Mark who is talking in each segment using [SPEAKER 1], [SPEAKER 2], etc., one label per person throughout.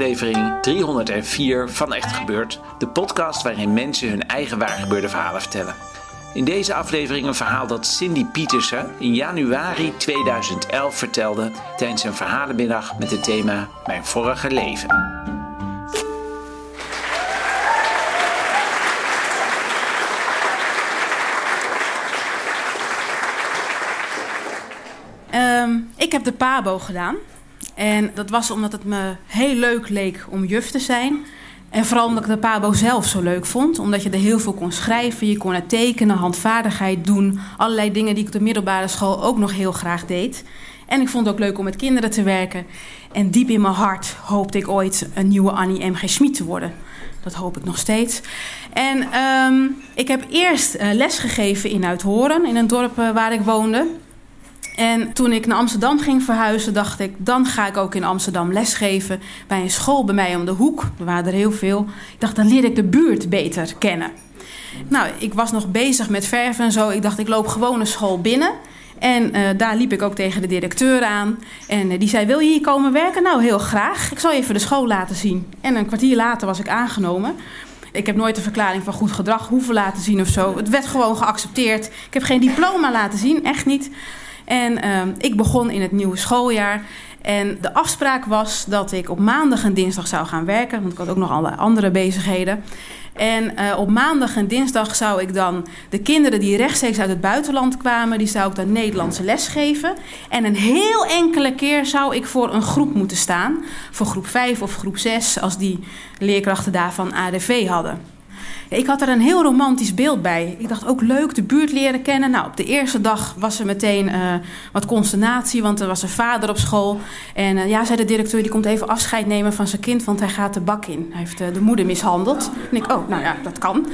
[SPEAKER 1] Aflevering 304 van Echt Gebeurd, de podcast waarin mensen hun eigen waargebeurde verhalen vertellen. In deze aflevering een verhaal dat Cindy Pietersen in januari 2011 vertelde tijdens een verhalenmiddag met het thema Mijn vorige leven.
[SPEAKER 2] Ehm, ik heb de PABO gedaan. En dat was omdat het me heel leuk leek om juf te zijn. En vooral omdat ik de PABO zelf zo leuk vond. Omdat je er heel veel kon schrijven, je kon er tekenen, handvaardigheid doen. Allerlei dingen die ik op de middelbare school ook nog heel graag deed. En ik vond het ook leuk om met kinderen te werken. En diep in mijn hart hoopte ik ooit een nieuwe Annie M.G. Schmid te worden. Dat hoop ik nog steeds. En ehm, ik heb eerst uh, les gegeven in Uithoren, in een dorp uh, waar ik woonde. En toen ik naar Amsterdam ging verhuizen, dacht ik, dan ga ik ook in Amsterdam lesgeven bij een school bij mij om de hoek. Er waren er heel veel. Ik dacht, dan leer ik de buurt beter kennen. Nou, ik was nog bezig met verven en zo. Ik dacht, ik loop gewoon een school binnen. En uh, daar liep ik ook tegen de directeur aan. En uh, die zei: Wil je hier komen werken? Nou, heel graag. Ik zal je even de school laten zien. En een kwartier later was ik aangenomen. Ik heb nooit een verklaring van goed gedrag hoeven laten zien of zo. Het werd gewoon geaccepteerd. Ik heb geen diploma laten zien, echt niet. En uh, ik begon in het nieuwe schooljaar. En de afspraak was dat ik op maandag en dinsdag zou gaan werken. Want ik had ook nog alle andere bezigheden. En uh, op maandag en dinsdag zou ik dan de kinderen die rechtstreeks uit het buitenland kwamen, die zou ik dan Nederlandse les geven. En een heel enkele keer zou ik voor een groep moeten staan. Voor groep 5 of groep 6, als die leerkrachten daarvan ADV hadden. Ik had er een heel romantisch beeld bij. Ik dacht ook leuk de buurt leren kennen. Nou, op de eerste dag was er meteen uh, wat consternatie, want er was een vader op school. En uh, ja, zei de directeur, die komt even afscheid nemen van zijn kind, want hij gaat de bak in. Hij heeft uh, de moeder mishandeld. En ik, oh, nou ja, dat kan.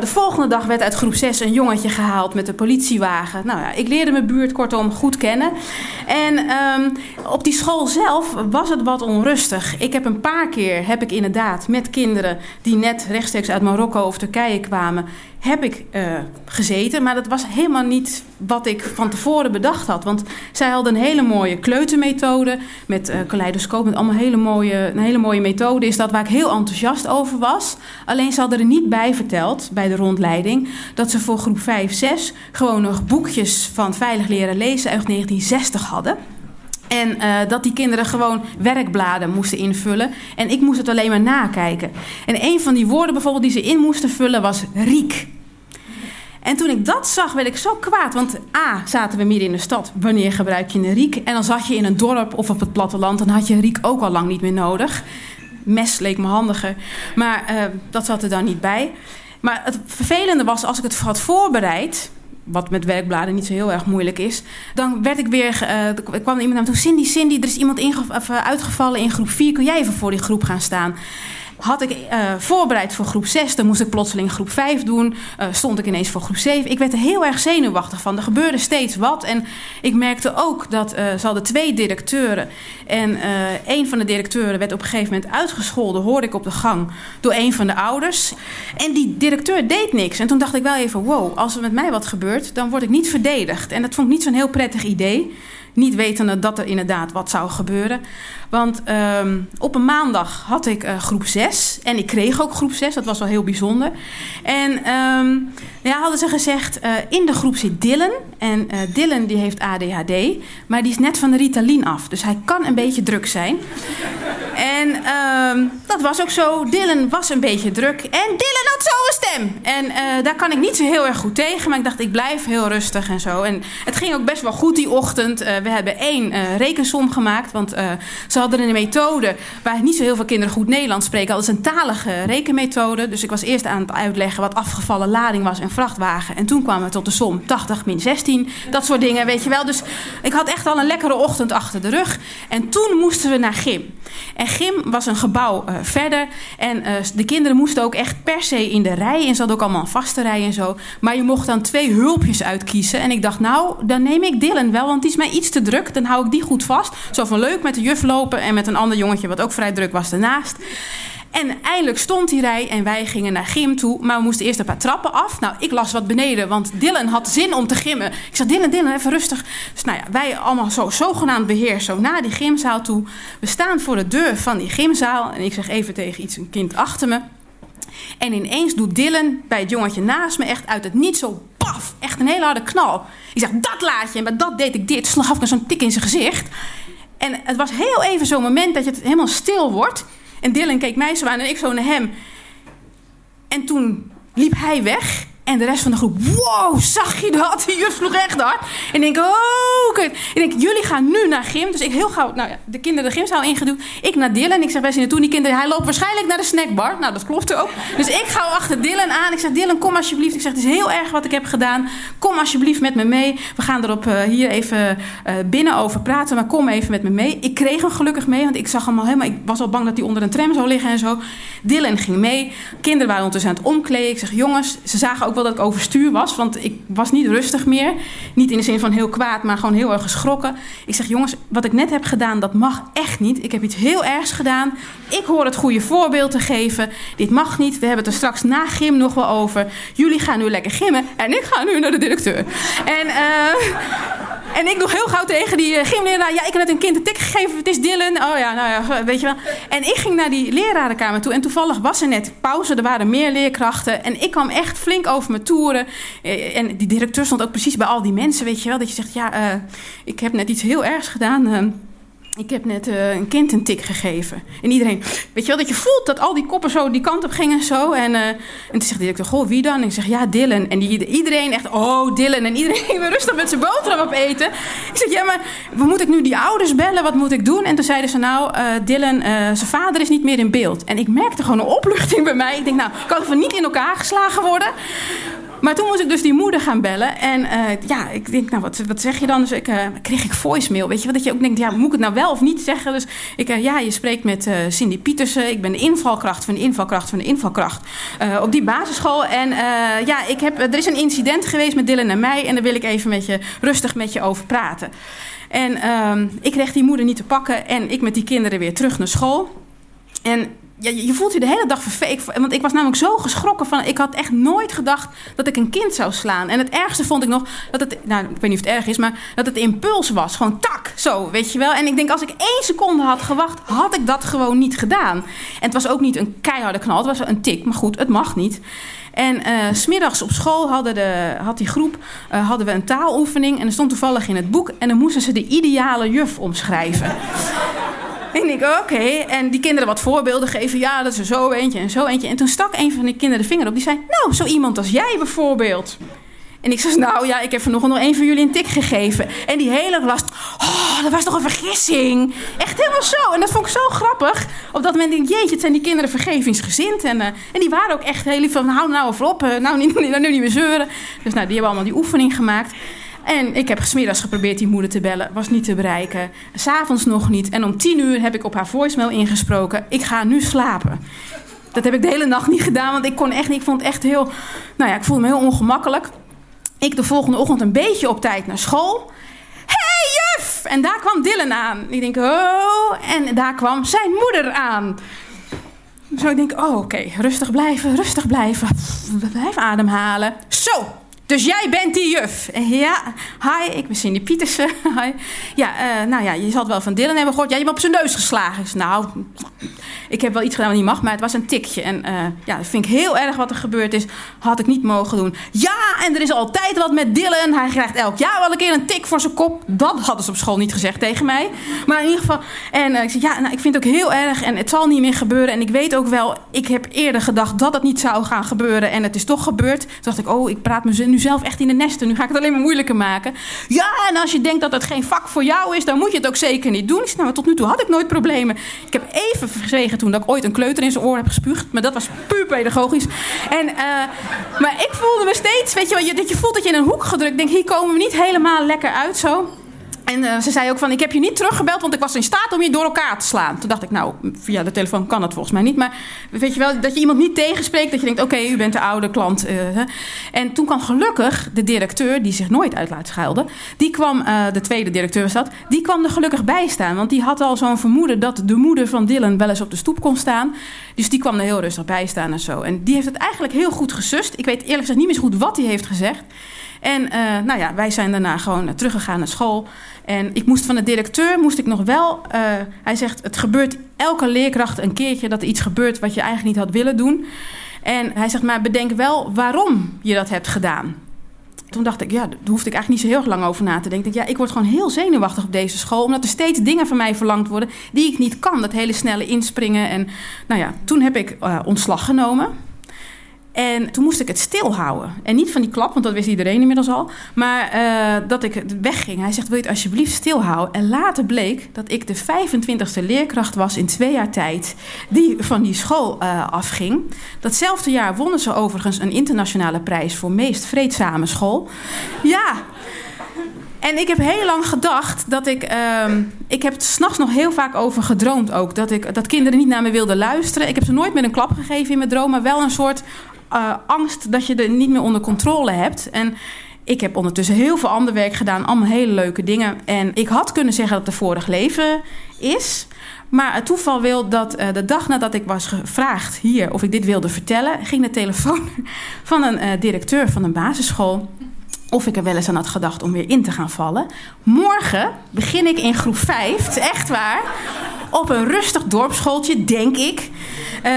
[SPEAKER 2] de volgende dag werd uit groep 6 een jongetje gehaald met de politiewagen. Nou ja, ik leerde mijn buurt kortom goed kennen. En um, op die school zelf was het wat onrustig. Ik heb een paar keer, heb ik inderdaad met kinderen die net rechtstreeks uit Marokko of Turkije kwamen, heb ik uh, gezeten. Maar dat was helemaal niet wat ik van tevoren bedacht had. Want zij hadden een hele mooie kleutermethode met uh, kaleidoscoop, met allemaal hele mooie, een hele mooie methode. Is dat waar ik heel enthousiast over was. Alleen ze hadden er niet bij verteld bij de rondleiding dat ze voor groep 5, 6 gewoon nog boekjes van veilig leren lezen uit 1960 hadden. En uh, dat die kinderen gewoon werkbladen moesten invullen. En ik moest het alleen maar nakijken. En een van die woorden bijvoorbeeld die ze in moesten vullen was riek. En toen ik dat zag, werd ik zo kwaad. Want A, zaten we midden in de stad. Wanneer gebruik je een riek? En dan zat je in een dorp of op het platteland. Dan had je riek ook al lang niet meer nodig. Mes leek me handiger. Maar uh, dat zat er dan niet bij. Maar het vervelende was, als ik het had voorbereid wat met werkbladen niet zo heel erg moeilijk is. Dan werd ik weer, uh, kwam iemand naar me toe. Cindy, Cindy, er is iemand uitgevallen in groep 4. Kun jij even voor die groep gaan staan? Had ik uh, voorbereid voor groep 6, dan moest ik plotseling groep 5 doen. Uh, stond ik ineens voor groep 7. Ik werd er heel erg zenuwachtig van. Er gebeurde steeds wat. En ik merkte ook dat uh, ze hadden twee directeuren. En een van de directeuren werd op een gegeven moment uitgescholden, hoorde ik op de gang, door een van de ouders. En die directeur deed niks. En toen dacht ik wel even: wow, als er met mij wat gebeurt, dan word ik niet verdedigd. En dat vond ik niet zo'n heel prettig idee. Niet wetende dat er inderdaad wat zou gebeuren. Want um, op een maandag had ik uh, groep 6. En ik kreeg ook groep 6. Dat was wel heel bijzonder. En um, ja, hadden ze gezegd... Uh, in de groep zit Dylan. En uh, Dylan die heeft ADHD. Maar die is net van de Ritalin af. Dus hij kan een beetje druk zijn. En ehm, dat was ook zo. Dylan was een beetje druk. En Dylan had zo En eh, daar kan ik niet zo heel erg goed tegen. Maar ik dacht, ik blijf heel rustig en zo. En het ging ook best wel goed die ochtend. Eh, we hebben één uh, rekensom gemaakt. Want ze hadden een methode waar niet zo heel veel kinderen goed Nederlands spreken. Dat is een talige rekenmethode. Dus ik was eerst aan het uitleggen wat afgevallen lading was en vrachtwagen. En toen kwamen we tot de som 80 min 16. Dat soort dingen, weet je wel. Dus ik had echt al een lekkere ochtend achter de rug. En toen moesten we naar gym. En gym was een gebouw verder. En de kinderen moesten ook echt per se in de rij. En ze ook allemaal een vaste rij en zo. Maar je mocht dan twee hulpjes uitkiezen. En ik dacht, nou, dan neem ik Dylan wel, want die is mij iets te druk. Dan hou ik die goed vast. Zo van leuk met de juf lopen en met een ander jongetje wat ook vrij druk was ernaast. En eindelijk stond die rij en wij gingen naar gym toe. Maar we moesten eerst een paar trappen af. Nou, ik las wat beneden, want Dylan had zin om te gimmen. Ik zei, Dylan, Dylan, even rustig. Dus nou ja, wij allemaal zo zogenaamd beheerst zo naar die gymzaal toe. We staan voor de deur van die gymzaal. En ik zeg even tegen iets, een kind achter me. En ineens doet Dylan bij het jongetje naast me echt uit het niet zo paf. Echt een hele harde knal. Ik zeg, dat laat je. Bij dat deed ik dit. Slag ik zo'n tik in zijn gezicht. En het was heel even zo'n moment dat je het helemaal stil wordt. En Dylan keek mij zo aan en ik zo naar hem. En toen liep hij weg. En de rest van de groep, wow, zag je dat? Die juf sloeg echt hard. En ik denk, oh, kut. Ik denk, jullie gaan nu naar gym. Dus ik heel gauw, nou ja, de kinderen de gymzaal ingeduwd. Ik naar Dylan. Ik zeg, wij zien naartoe. Die kinderen, hij loopt waarschijnlijk naar de snackbar. Nou, dat klopt ook. Dus ik ga achter Dylan aan. Ik zeg, Dylan, kom alsjeblieft. Ik zeg, het is heel erg wat ik heb gedaan. Kom alsjeblieft met me mee. We gaan erop uh, hier even uh, binnen over praten. Maar kom even met me mee. Ik kreeg hem gelukkig mee, want ik zag hem al helemaal... Ik was al bang dat hij onder een tram zou liggen en zo. Dylan ging mee. Kinderen waren ondertussen aan het omkleden. Ik zeg, jongens, ze zagen ook ook wel dat ik overstuur was. Want ik was niet rustig meer. Niet in de zin van heel kwaad, maar gewoon heel erg geschrokken. Ik zeg, jongens, wat ik net heb gedaan, dat mag echt niet. Ik heb iets heel ergs gedaan. Ik hoor het goede voorbeeld te geven. Dit mag niet. We hebben het er straks na gym nog wel over. Jullie gaan nu lekker gimmen. En ik ga nu naar de directeur. En, uh, en ik nog heel gauw tegen die uh, gymleraar. Ja, ik heb net een kind een tik gegeven. Het is Dylan. Oh ja, nou ja, weet je wel. En ik ging naar die lerarenkamer toe. En toevallig was er net pauze. Er waren meer leerkrachten. En ik kwam echt flink over mijn toeren. Eh, en die directeur stond ook precies bij al die mensen, weet je wel. Dat je zegt, ja, uh, ik heb net iets heel ergs gedaan. Ik heb net uh, een kind een tik gegeven. En iedereen, weet je wel, dat je voelt dat al die koppen zo die kant op gingen zo. En, uh, en toen zegt de directeur, goh, wie dan? En ik zeg, ja, Dylan. En die, iedereen echt, oh, Dylan. En iedereen ging weer rustig met zijn boterham op eten. Ik zeg, ja, maar moet ik nu die ouders bellen? Wat moet ik doen? En toen zeiden ze, nou, uh, Dylan, zijn vader is niet meer in beeld. En ik merkte gewoon een opluchting bij mij. Ik denk, nou, kan ik van niet in elkaar geslagen worden? Maar toen moest ik dus die moeder gaan bellen. En uh, ja, ik denk, nou, wat, wat zeg je dan? Dus ik, uh, kreeg ik voicemail. Weet je wat? Dat je ook denkt, ja, moet ik het nou wel of niet zeggen? Dus ik, uh, ja, je spreekt met Cindy Pietersen. Ik ben de invalkracht van de invalkracht van de invalkracht. op die basisschool. En ja, ik heb, er is een incident geweest met Dylan en mij. En daar wil ik even met je, rustig met je over praten. En ehm, ik kreeg die moeder niet te pakken. En ik met die kinderen weer terug naar school. En ja, je voelt je de hele dag verveekt. Want ik was namelijk zo geschrokken van... Ik had echt nooit gedacht dat ik een kind zou slaan. En het ergste vond ik nog dat het... Nou, ik weet niet of het erg is, maar dat het impuls was. Gewoon tak, zo, weet je wel. En ik denk, als ik één seconde had gewacht... had ik dat gewoon niet gedaan. En het was ook niet een keiharde knal. Het was een tik. Maar goed, het mag niet. En uh, smiddags op school hadden de, had die groep uh, hadden we een taaloefening. En er stond toevallig in het boek. En dan moesten ze de ideale juf omschrijven. En ik, oké. En die kinderen wat voorbeelden geven. Ja, dat is zo eentje en zo eentje. En toen stak een van die kinderen de vinger op. Die zei, nou, zo iemand als jij bijvoorbeeld. En ik zei, nou ja, ik heb vanochtend nog een van jullie een tik gegeven. En die hele klas, oh, dat was toch een vergissing. Echt helemaal zo. En dat vond ik zo grappig. Op dat moment denk ik, jeetje, het zijn die kinderen vergevingsgezind. En, uh, en die waren ook echt heel lief van, hou nou even op. Uh, nou, niet, nou, nu niet meer zeuren. Dus nou, die hebben allemaal die oefening gemaakt. En ik heb smiddags geprobeerd die moeder te bellen. Was niet te bereiken. S'avonds nog niet. En om tien uur heb ik op haar voicemail ingesproken. Ik ga nu slapen. Dat heb ik de hele nacht niet gedaan. Want ik kon echt. Ik vond het echt heel... Nou ja, ik voelde me heel ongemakkelijk. Ik de volgende ochtend een beetje op tijd naar school. hey, juf! En daar kwam Dylan aan. Ik denk, oh... En daar kwam zijn moeder aan. Zo, ik denk, oh, oké. Rustig blijven, rustig blijven. Blijf ademhalen. Zo, Dus jij bent die juf? Ja, hi, ik ben Cindy Pietersen. Hi. Ja, uh, nou ja, je zal wel van Dylan hebben gehoord. Ja, je hebt op zijn neus geslagen. Dus, nou, ik heb wel iets gedaan wat niet mag, maar het was een tikje. En uh, ja, dat vind ik heel erg wat er gebeurd is. Had ik niet mogen doen. Ja, en er is altijd wat met Dylan. Hij krijgt elk jaar wel een keer een tik voor zijn kop. Dat hadden ze op school niet gezegd tegen mij. Maar in ieder geval, en uh, ik zeg, ja, nou, ik vind het ook heel erg. En het zal niet meer gebeuren. En ik weet ook wel, ik heb eerder gedacht dat het niet zou gaan gebeuren. En het is toch gebeurd. Toen dacht ik, oh, ik praat me nu zelf echt in de nesten. Nu ga ik het alleen maar moeilijker maken. Ja, en als je denkt dat het geen vak voor jou is, dan moet je het ook zeker niet doen. Nou, tot nu toe had ik nooit problemen. Ik heb even verzwegen toen dat ik ooit een kleuter in zijn oor heb gespuugd. Maar dat was puur pedagogisch. En, uh, maar ik voelde me steeds, weet je, dat je voelt dat je in een hoek gedrukt. Ik denk, hier komen we niet helemaal lekker uit zo. En uh, ze zei ook van, ik heb je niet teruggebeld, want ik was in staat om je door elkaar te slaan. Toen dacht ik, nou, via de telefoon kan dat volgens mij niet. Maar weet je wel, dat je iemand niet tegenspreekt, dat je denkt, oké, u bent de oude klant. Uh, en toen kwam gelukkig de directeur, die zich nooit uit laat. Die kwam, uh, de tweede directeur was dat, die kwam er gelukkig bij staan. Want die had al zo'n vermoeden dat de moeder van Dylan wel eens op de stoep kon staan. Dus die kwam er heel rustig bij staan en zo. En die heeft het eigenlijk heel goed gesust. Ik weet eerlijk gezegd niet meer goed wat hij heeft gezegd. En uh, nou ja, wij zijn daarna gewoon teruggegaan naar school. En ik moest van de directeur, moest ik nog wel... Uh, hij zegt, het gebeurt elke leerkracht een keertje... dat er iets gebeurt wat je eigenlijk niet had willen doen. En hij zegt, maar bedenk wel waarom je dat hebt gedaan. Toen dacht ik, ja, daar hoefde ik eigenlijk niet zo heel lang over na te denken. Ik, ja, ik word gewoon heel zenuwachtig op deze school... omdat er steeds dingen van mij verlangd worden die ik niet kan. Dat hele snelle inspringen. En nou ja, toen heb ik ontslag genomen... En toen moest ik het stilhouden. En niet van die klap, want dat wist iedereen inmiddels al. Maar uh, dat ik wegging. Hij zegt, wil je het alsjeblieft stilhouden? En later bleek dat ik de 25e leerkracht was in twee jaar tijd... die van die school uh, afging. Datzelfde jaar wonnen ze overigens een internationale prijs... voor meest vreedzame school. Ja, en ik heb heel lang gedacht dat ik. Uh, ik heb s'nachts nog heel vaak over gedroomd ook. Dat, ik, dat kinderen niet naar me wilden luisteren. Ik heb ze nooit met een klap gegeven in mijn droom, maar wel een soort uh, angst dat je er niet meer onder controle hebt. En ik heb ondertussen heel veel ander werk gedaan, allemaal hele leuke dingen. En ik had kunnen zeggen dat het een vorig leven is. Maar het toeval wil dat uh, de dag nadat ik was gevraagd hier of ik dit wilde vertellen, ging de telefoon van een uh, directeur van een basisschool of ik er wel eens aan had gedacht om weer in te gaan vallen. Morgen begin ik in groep 5, echt waar. Op een rustig dorpsschooltje, denk ik. Uh,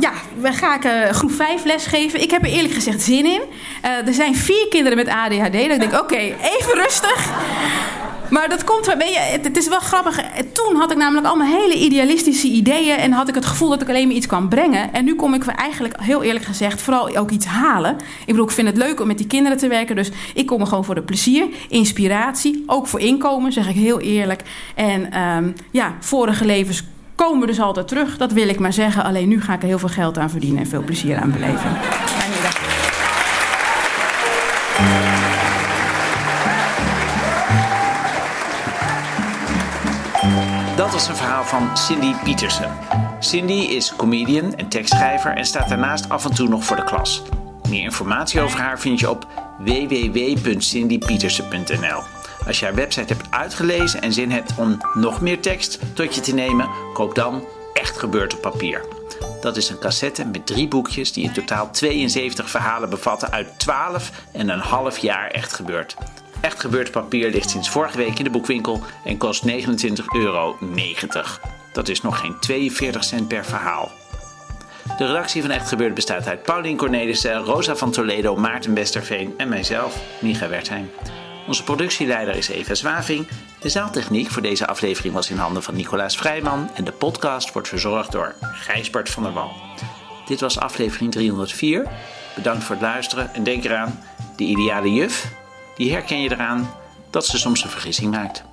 [SPEAKER 2] ja, we ga ik uh, groep 5 lesgeven. Ik heb er eerlijk gezegd zin in. Uh, er zijn vier kinderen met ADHD. Dan denk ik, oké, even rustig. Maar dat komt, je, het, het, is wel grappig. Toen had ik namelijk allemaal hele idealistische ideeën. En had ik het gevoel dat ik alleen maar iets kan brengen. En nu kom ik eigenlijk, heel eerlijk gezegd, vooral ook iets halen. Ik bedoel, ik vind het leuk om met die kinderen te werken. Dus ik kom er gewoon voor de plezier, inspiratie. Ook voor inkomen, zeg ik heel eerlijk. En um, ja, vorige levens komen dus altijd terug. Dat wil ik maar zeggen. Alleen nu ga ik er heel veel geld aan verdienen en veel plezier aan beleven.
[SPEAKER 1] Dat was een verhaal van Cindy Pietersen. Cindy is comedian en tekstschrijver en staat daarnaast af en toe nog voor de klas. Meer informatie over haar vind je op www.cindypietersen.nl. Als je haar website hebt uitgelezen en zin hebt om nog meer tekst tot je te nemen, koop dan Echt Gebeurd op Papier. Dat is een cassette met drie boekjes die in totaal 72 verhalen bevatten uit 12 en een half jaar Echt Gebeurd. Echt Gebeurd Papier ligt sinds vorige week in de boekwinkel en kost 29,90 euro. Dat is nog geen 42 cent per verhaal. De redactie van Echt Gebeurd bestaat uit Paulien Cornelissen, Rosa van Toledo, Maarten Westerveen en mijzelf, Micha Wertheim. Onze productieleider is Eva Zwaving. De zaaltechniek voor deze aflevering was in handen van Nicolaas Vrijman en de podcast wordt verzorgd door Gijsbert van der Wal. Dit was aflevering 304. Bedankt voor het luisteren en denk eraan, de ideale juf, die herken je eraan dat ze soms een vergissing maakt.